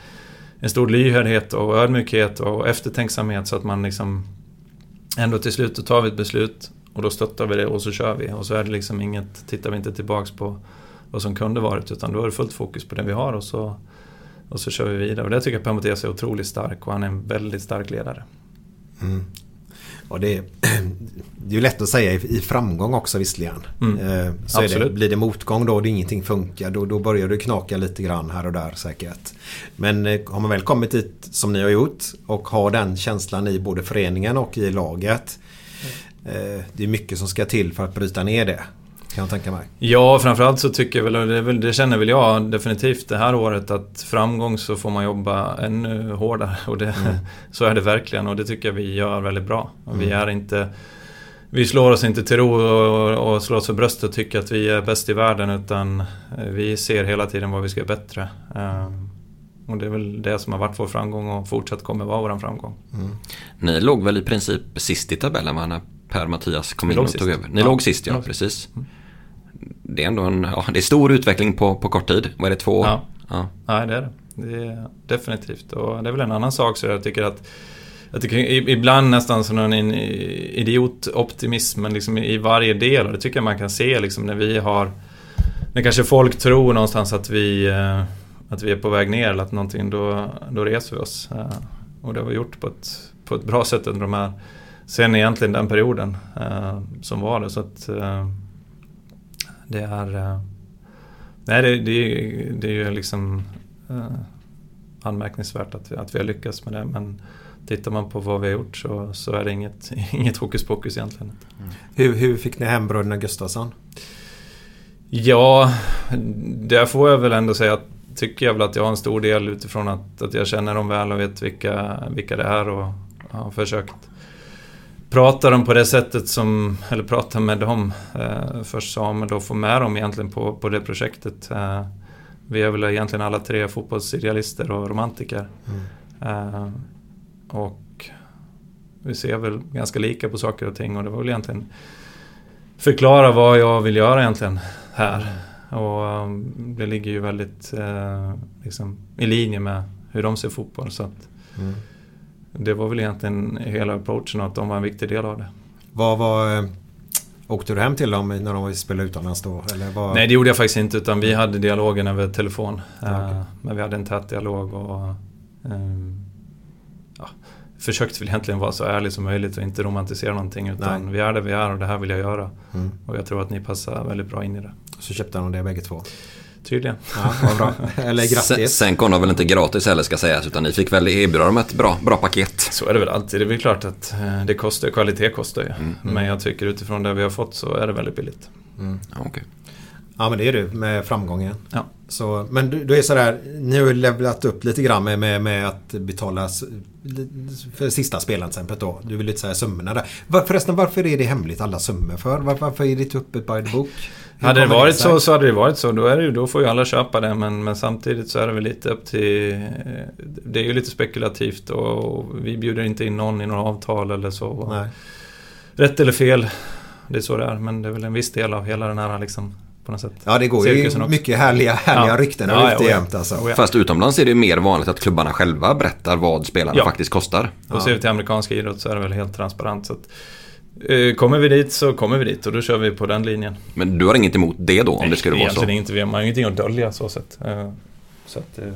en stor lyhördhet och ödmjukhet och eftertänksamhet så att man liksom ändå till slut då tar vi ett beslut och då stöttar vi det och så kör vi. Och så är det liksom inget, tittar vi inte tillbaks på vad som kunde varit utan då är det fullt fokus på det vi har och så, och så kör vi vidare. Och det tycker jag Per-Mattias är otroligt stark och han är en väldigt stark ledare. Mm. Och det, är, det är lätt att säga i, framgång också visserligen. Mm. Eh, Så det, blir det motgång då och ingenting funkar då, då börjar det knaka lite grann här och där säkert. Men eh, har man väl kommit dit som ni har gjort och har den känslan i både föreningen och i laget. eh, Det är mycket som ska till för att bryta ner det. Kan jag tänka mig. Ja, framförallt så tycker jag väl, och det, känner väl jag definitivt det här året, att framgång så får man jobba ännu hårdare. Och det, så är det verkligen och det tycker jag vi gör väldigt bra. Och vi är inte... Vi slår oss inte till ro och, och slår oss för bröstet och tycker att vi är bäst i världen utan eh, vi ser hela tiden vad vi ska göra bättre. Eh, Och det är väl det som har varit vår framgång och fortsatt kommer vara vår framgång. Mm. Ni låg väl i princip sist i tabellen va? När Per-Mattias kom in och tog över. Ni ja. låg sist ja, precis. Mm. Det är ändå en ja, det är stor utveckling på, på kort tid. Vad är det, två år? Ja. ja. ja, det är det. Det är definitivt. Och det är väl en annan sak så jag tycker att jag tycker ibland nästan som en idiotoptimism men liksom i varje del och det tycker jag man kan se liksom när vi har När kanske folk tror någonstans att vi eh, Att vi är på väg ner eller att någonting då, då reser vi oss. Eh, och det har vi gjort på ett, på ett bra sätt under de här Sen egentligen den perioden eh, som var det så att Det är Nej det, det, det är ju liksom anmärkningsvärt att vi, att vi har lyckats med det men tittar man på vad vi har gjort så, så är det inget, inget hokus pokus egentligen. Mm. Hur, hur fick ni hem bröderna Gustafsson? Ja, där får jag väl ändå säga att tycker jag väl att jag har en stor del utifrån att, att jag känner dem väl och vet vilka, vilka det är och har försökt prata dem på det sättet som, eller prata med dem eh, först Samuel och få med dem egentligen på, på det projektet. Eh, vi är väl egentligen alla tre fotbollsidealister och romantiker. Mm. Eh, och vi ser väl ganska lika på saker och ting och det var väl egentligen förklara vad jag vill göra egentligen här. Och um, det ligger ju väldigt eh, liksom, i linje med hur de ser fotboll. Så att mm. Det var väl egentligen hela approachen och att de var en viktig del av det. Vad var... Eh, åkte du hem till dem när de spelade utomlands då? Eller var... Nej det gjorde jag faktiskt inte utan vi hade dialogen över telefon. Ja, okay. Men vi hade en tät dialog och um, ja, försökt väl egentligen vara så ärlig som möjligt och inte romantisera någonting utan Nej. vi är där vi är och det här vill jag göra. Mm. Och jag tror att ni passar väldigt bra in i det. Så köpte de det bägge två? Tydligen. Ja, bra. Eller grattis. Sen, sen kom de väl inte gratis heller ska sägas utan ni fick väl erbjuda dem ett bra, bra paket. Så är det väl alltid. Det är väl klart att eh, det kostar, kvalitet kostar ju. Mm. Men jag tycker utifrån det vi har fått så är det väldigt billigt. Mm. Ja, okay. ja men det är du med framgången. Ja. Så, men du, du är sådär, ni har ju levlat upp lite grann med, med, med att betala för sista spelaren till exempel då. Du vill lite säga summorna där. Var, förresten varför är det hemligt alla summor för? Var, varför är det inte öppet by the book? Hade det varit det så så hade det varit så. Då, är det, då får ju alla köpa det men, men samtidigt så är det väl lite upp till... Det är ju lite spekulativt och vi bjuder inte in någon i några avtal eller så. Nej. Rätt eller fel, det är så det är. Men det är väl en viss del av hela den här liksom på något sätt. Ja, det går ju mycket härliga, härliga ja. rykten ja, ute jämt alltså. Ja. Fast utomlands är det mer vanligt att klubbarna själva berättar vad spelarna ja. faktiskt kostar. Och ser vi till amerikansk idrott så är det väl helt transparent. Så att, eh, Kommer vi dit så kommer vi dit och då kör vi på den linjen. Men du har inget emot det då? Om Nej, det skulle vara så? Nej, inte. Vi har ingenting att dölja så sett. Eh, så att, eh,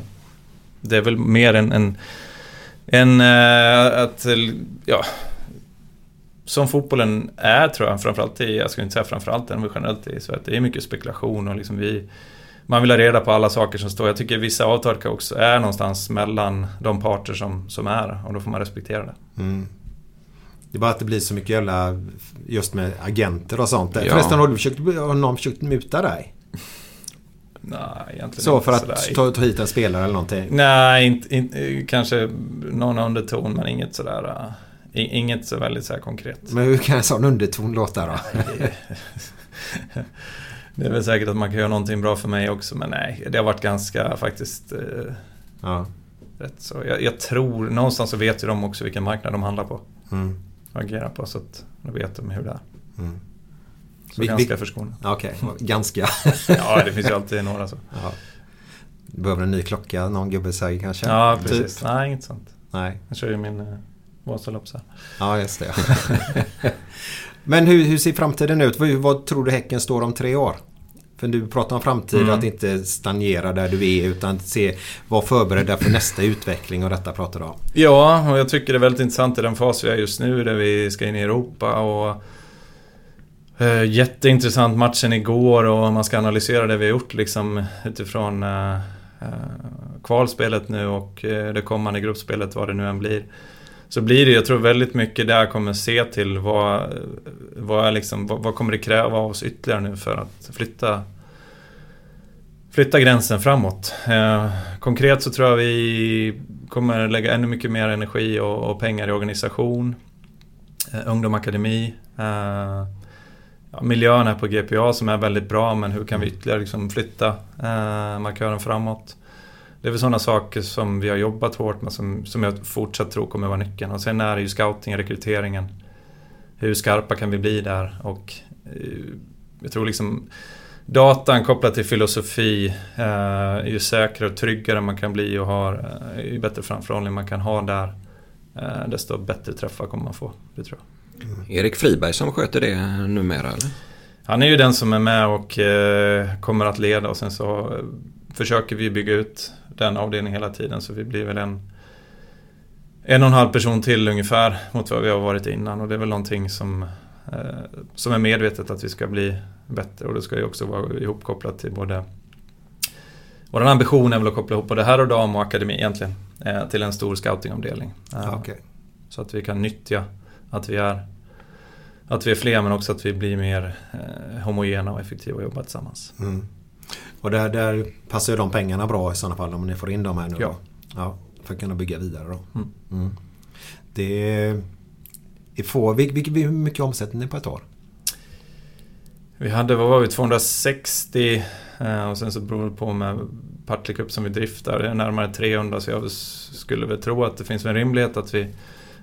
det är väl mer en, en, en att, ja, som fotbollen är tror jag, framförallt i, jag skulle inte säga framförallt, men generellt i Sverige, det är mycket spekulation och liksom vi man vill ha reda på alla saker som står. Jag tycker vissa avtal också är någonstans mellan de parter som, som är och då får man respektera det. Mm. Det är bara att det blir så mycket jävla just med agenter och sånt. Ja. Förresten har, du försökt, har någon försökt muta dig? Nej, egentligen Så för att ta, ta, hit en spelare eller någonting? Nej, inte, inte, kanske någon underton men inget sådär... Inget så väldigt så här konkret. Men hur kan en sån underton låta då? det är väl säkert att man kan göra någonting bra för mig också men nej, det har varit ganska faktiskt eh, ja. rätt så. Jag, jag, tror, någonstans så vet ju de också vilken marknad de handlar på. Mm. Och agerar på så att då vet de hur det är. Mm. Så vi, ganska förskonade. Okej, okay. ganska. ja, det finns ju alltid några så. Ja. behöver en ny klocka, någon gubbe säger kanske? Ja, precis. Typ. Nej, inget sånt. Nej. Jag kör ju min eh, Vasalopp Ja, just det. Men hur, hur ser framtiden ut? Vad, vad, tror du Häcken står om tre år? För du pratar om framtid, mm. att inte stagnera där du är utan se, vara förberedda för nästa utveckling och detta pratar du om. Ja, och jag tycker det är väldigt intressant i den fas vi är just nu där vi ska in i Europa och eh, Jätteintressant matchen igår och man ska analysera det vi har gjort liksom utifrån eh, eh kvalspelet nu och eh, det kommande gruppspelet vad det nu än blir. Så blir det, jag tror väldigt mycket där kommer se till vad, vad, är liksom, vad, vad kommer det kräva av oss ytterligare nu för att flytta flytta gränsen framåt. Eh, konkret så tror jag vi kommer lägga ännu mycket mer energi och, och pengar i organisation, eh, ungdomakademi, eh, ja, miljön här på GPA som är väldigt bra men hur kan vi ytterligare liksom flytta eh, markören framåt. Det är väl sådana saker som vi har jobbat hårt med som, som jag fortsatt tror kommer vara nyckeln. Och sen är det ju scouting, rekryteringen. Hur skarpa kan vi bli där? Och eh, jag tror liksom datan kopplat till filosofi, eh, ju säkrare och tryggare man kan bli och har, eh, ju bättre framförhållning man kan ha där, eh, desto bättre träffar kommer man få. Det tror jag. Mm. Erik Friberg som sköter det numera eller? Han är ju den som är med och eh, kommer att leda och sen så försöker vi bygga ut den avdelningen hela tiden så vi blir väl en en och en halv person till ungefär mot vad vi har varit innan och det är väl någonting som, eh, som är medvetet att vi ska bli bättre och det ska ju också vara ihopkopplat till både Vår ambition är väl att koppla ihop både herr och dam och akademi egentligen eh, till en stor scoutingavdelning. Eh, okay. Så att vi kan nyttja att vi är att vi är fler men också att vi blir mer eh, homogena och effektiva och jobbar tillsammans. Mm. Och där, där passar ju de pengarna bra i sådana fall om ni får in dem här nu. Ja. ja för att kunna bygga vidare då. Mm. Mm. Det är få, hur mycket omsätter ni på ett år? Vi hade, vad var vi, 260 eh, och sen så beror det på med Partille Cup som vi driftar. Det är närmare 300 så jag skulle väl tro att det finns en rimlighet att vi,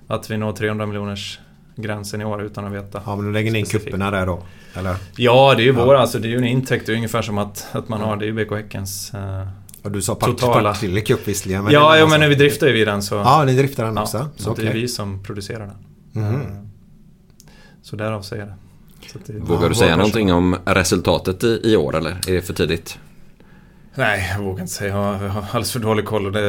att vi når 300 miljoners gränsen i år utan att veta. Ja men du lägger ni in kupperna där då? Eller? Ja det är ju ja. vår, alltså det är ju en intäkt. Det är ungefär som att, att man har, det är ju BK Häckens eh, och du sa Partille Cup visserligen. Men ja, ja men vi driftar ju den så... Ja, ni driftar den också? så okay. det är vi som producerar den. Mm. Så därav säger jag det. det vågar du säga någonting om resultatet i, i år eller är det för tidigt? Nej, jag vågar inte säga. Jag har alldeles för dålig koll och det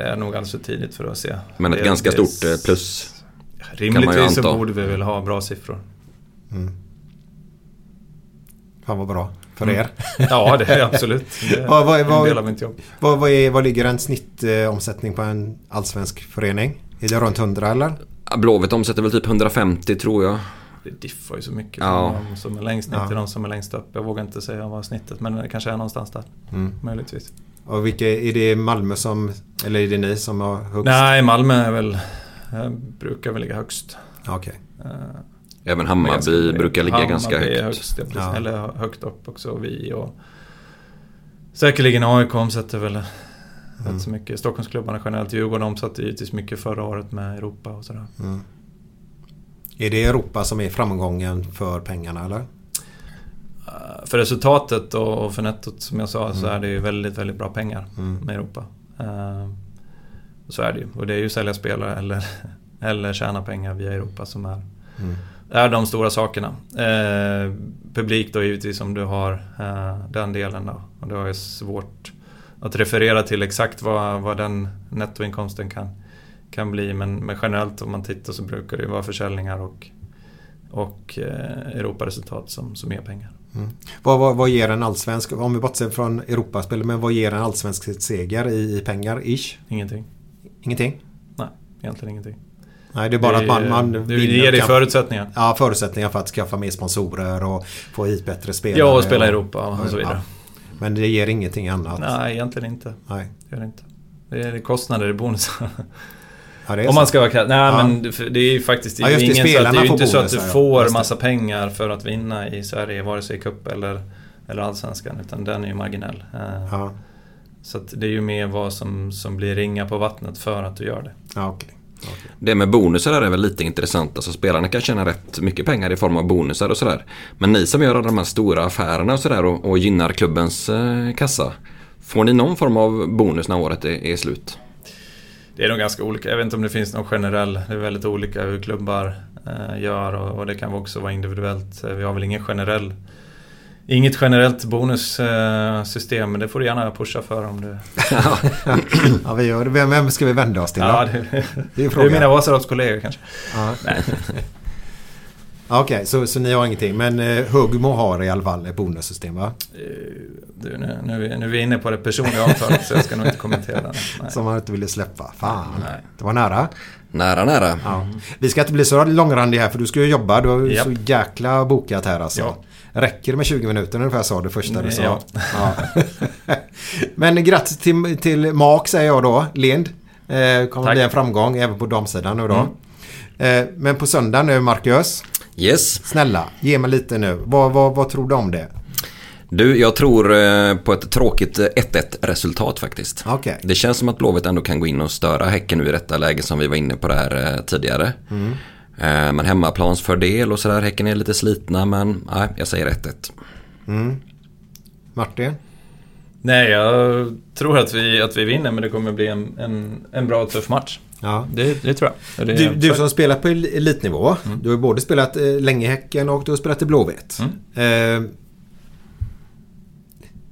är nog alldeles för tidigt för att se. Men ett det, ganska det, stort eh, plus? Rimligtvis så borde vi väl ha bra siffror. Mm. Fan vad bra. För er? Mm. Ja, det är absolut. Det är vad, vad, en del av mitt jobb. Vad, vad, är, vad ligger en snittomsättning på en allsvensk förening? Är det runt 100 eller? Blåvitt omsätter väl typ 150 tror jag. Det diffar ju så mycket ja. från de som är längst ner ja. till de som är längst upp. Jag vågar inte säga vad snittet men det kanske är någonstans där. Mm. Möjligtvis. Och vilka, är det Malmö som, eller är det ni som har högst? Nej, Malmö är väl, brukar väl ligga högst. Okay. Uh, Även Hammarby brukar ligga Hammarby ganska högt. Högst, ja, Eller högt upp också. Vi och säkerligen AIK omsätter väl mm. rätt så mycket. Stockholmsklubbarna generellt. Djurgården omsatte givetvis mycket förra året med Europa och sådär. Mm. Är det Europa som är framgången för pengarna eller? Uh, för resultatet och för nettot som jag sa mm. så är det ju väldigt, väldigt bra pengar mm. med Europa. Så är det ju. Och det är ju sälja spelare eller, eller tjäna pengar via Europa som är mm är de stora sakerna. Eh, publik då givetvis om du har eh, den delen då. Och då är det svårt att referera till exakt vad, vad den nettoinkomsten kan, kan bli. Men, men generellt om man tittar så brukar det vara försäljningar och, och eh, Europaresultat som, som ger pengar. Mm. Vad, vad, vad, ger en allsvensk, om vi bortser från Europaspel, men vad ger en allsvensk seger i, i pengar ish? Ingenting. Ingenting? Nej, egentligen ingenting. Nej, det är bara det, att man... man det ger dig förutsättningar. Ja, förutsättningar för att skaffa mer sponsorer och få hit bättre spelare. Ja, och spela i Europa och, och så vidare. Ja. Men det ger ingenting annat? Nej, egentligen inte. Nej. Det gör det inte. Det är kostnader i bonusar. Ja, Om man ska vara krass. Nej ja. men det är ju faktiskt ja, ingen så att det är ju inte så att du får massa pengar för att vinna i Sverige, vare sig cup eller, eller allsvenskan. Utan den är ju marginell. Eh, ja. Så det är ju mer vad som, som blir ringa på vattnet för att du gör det. Ja, okay. Okay. Det med bonusar är väl lite intressant. Alltså spelarna kan tjäna rätt mycket pengar i form av bonusar och sådär. Men ni som gör alla de här stora affärerna och sådär och, och gynnar klubbens eh, kassa. Får ni någon form av bonus när året är, är, slut? Det är nog ganska olika. Jag vet inte om det finns någon generell. Det är väldigt olika hur klubbar eh, gör och, och, det kan också vara individuellt. Vi har väl ingen generell Inget generellt bonussystem, men det får du gärna pusha för om du... ja, vi gör det. Vem, vem ska vi vända oss till då? Ja, det, det är, frågan. är mina Vasaloppskollegor kanske. Ja. Okej, okay, så, så ni har ingenting. Men eh, Hugmo har i alla fall ett bonussystem va? Eh, du, nu, nu, är vi, nu är vi inne på det personliga avtalet så jag ska nog inte kommentera det. Som man inte ville släppa. Fan, nej. det var nära. Nära, nära. Ja. Vi ska inte bli så långrandiga här för du ska ju jobba. Du har ju yep. så jäkla bokat här alltså. Ja. Räcker det med 20 minuter ungefär sa du första du sa? Ja. ja. Men grattis till, till Mark säger jag då, Lind. Eh, kommer Tack. bli en framgång även på damsidan nu då. Mm. Eh, men på söndag nu Marcus. Yes. Snälla, ge mig lite nu. Vad, vad, vad tror du om det? Du, jag tror eh, på ett tråkigt 1-1 resultat faktiskt. Okej. Det känns som att Blåvitt ändå kan gå in och störa Häcken nu i detta läge som vi var inne på där eh, tidigare. Mm. Eh, Men hemmaplansfördel och sådär. Häcken är lite slitna men nej, jag säger 1-1. Mm. Martin? Nej, jag tror att vi, att vi vinner men det kommer bli en, en, en bra och tuff match. Ja. Det, det tror jag. Det, Du, du som spelat på el- elitnivå. Mm. Du har både spelat eh, länge i Häcken och du har spelat i Blåvitt. Mm. Eh,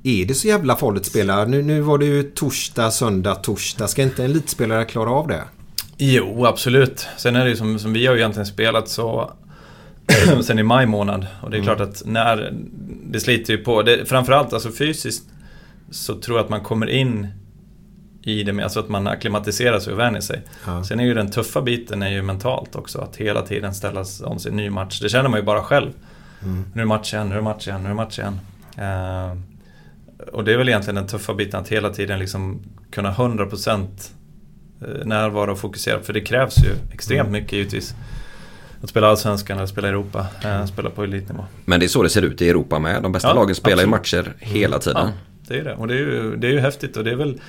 är det så jävla farligt att spela? Nu, nu var det ju torsdag, söndag, torsdag. Ska inte en elitspelare klara av det? Jo, absolut. Sen är det ju som, som vi har ju egentligen spelat så sen i maj månad. Och det är Mm. klart att när... Det sliter ju på. Det, framförallt alltså fysiskt så tror jag att man kommer in i det med, alltså att man acklimatiserar sig och vänjer sig. Ja. Sen är ju den tuffa biten är ju mentalt också. Att hela tiden ställas om sig en ny match. Det känner man ju bara själv. Mm. Nu är det match igen, nu är det match igen, nu är det match igen. Eh, och det är väl egentligen den tuffa biten att hela tiden liksom kunna 100% eh, närvara och fokusera. För det krävs ju extremt mycket givetvis. Att spela Allsvenskan eller spela Europa, eh, spela på elitnivå. Men det är så det ser ut i Europa med. De bästa Ja, lagen spelar ju matcher hela tiden. Ja, det är det. Och det är ju, det är ju häftigt och det är väl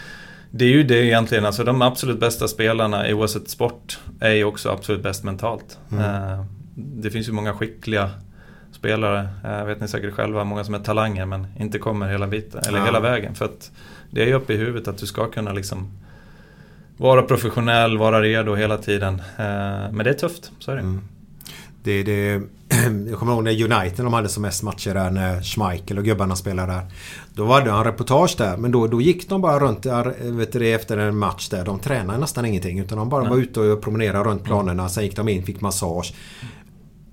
det är ju det egentligen, alltså de absolut bästa spelarna i oavsett sport är ju också absolut bäst mentalt. Eh, Det finns ju många skickliga spelare, eh, vet ni säkert själva, många som är talanger men inte kommer hela biten, eller Ja. hela vägen. För att det är ju uppe i huvudet att du ska kunna liksom vara professionell, vara redo hela tiden. Eh, Men det är tufft, så är det. Mm. Det, det, jag kommer ihåg när United de hade som mest matcher där när Schmeichel och gubbarna spelade där. Då var det en reportage där men då, då gick de bara runt där, vet du, efter en match där. De tränade nästan ingenting utan de bara var ute och promenerade runt planerna. Sen gick de in, fick massage.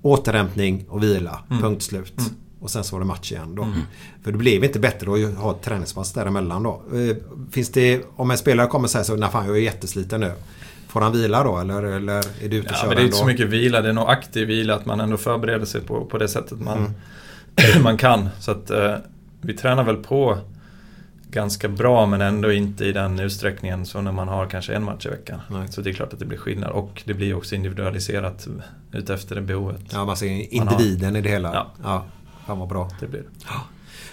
Återhämtning och vila. Punkt slut. Och sen så var det match igen då. För det blev inte bättre att ha ett träningspass däremellan då. Eh, Finns det, om en spelare kommer och säger så, nej fan jag är jättesliten nu. Får han vila då eller, eller är du ute och Ja, kör men det är inte så mycket vila, det är nog aktiv vila, att man ändå förbereder sig på, på det sättet man, man kan. Så att eh, vi tränar väl på ganska bra men ändå inte i den utsträckningen som när man har kanske en match i veckan. Nej. Så det är klart att det blir skillnad och det blir också individualiserat utefter det behovet. Ja, man ser Man individen i det hela. Ja. ja. Fan vad bra. Det blir.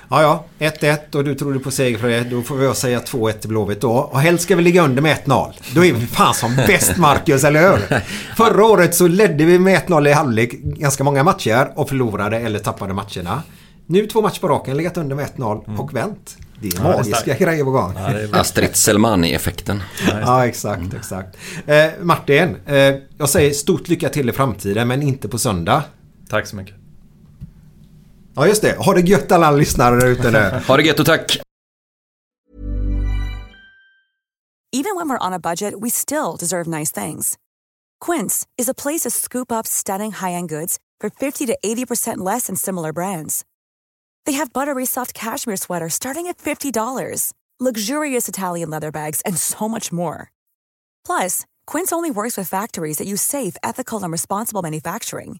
Ja, ja. 1-1 och du trodde på seger för det. Då får jag säga 2-1 till Blåvitt då. Och helst ska vi ligga under med 1-0. Då är vi fan som bäst Marcus, eller hur? Förra året så ledde vi med 1-0 i halvlek ganska många matcher och förlorade eller tappade matcherna. Nu två matcher på raken, legat under med 1-0 och vänt. Det är Mm. Ja, det är magiska grejer på gång. Ja. Astrid Selmani-effekten. Ja, exakt, exakt. Eh, Martin, eh, jag säger stort lycka till i framtiden men inte på söndag. Tack så mycket. Ja, just det. Ha det gött alla lyssnare där ute nu. Ha det gött och tack! Even when we're on a budget, we still deserve nice things. Quince is a place to scoop up stunning high-end goods for 50 to 80% less than similar brands. They have buttery soft cashmere sweaters starting at $50, luxurious Italian leather bags, and so much more. Plus, Quince only works with factories that use safe, ethical, and responsible manufacturing.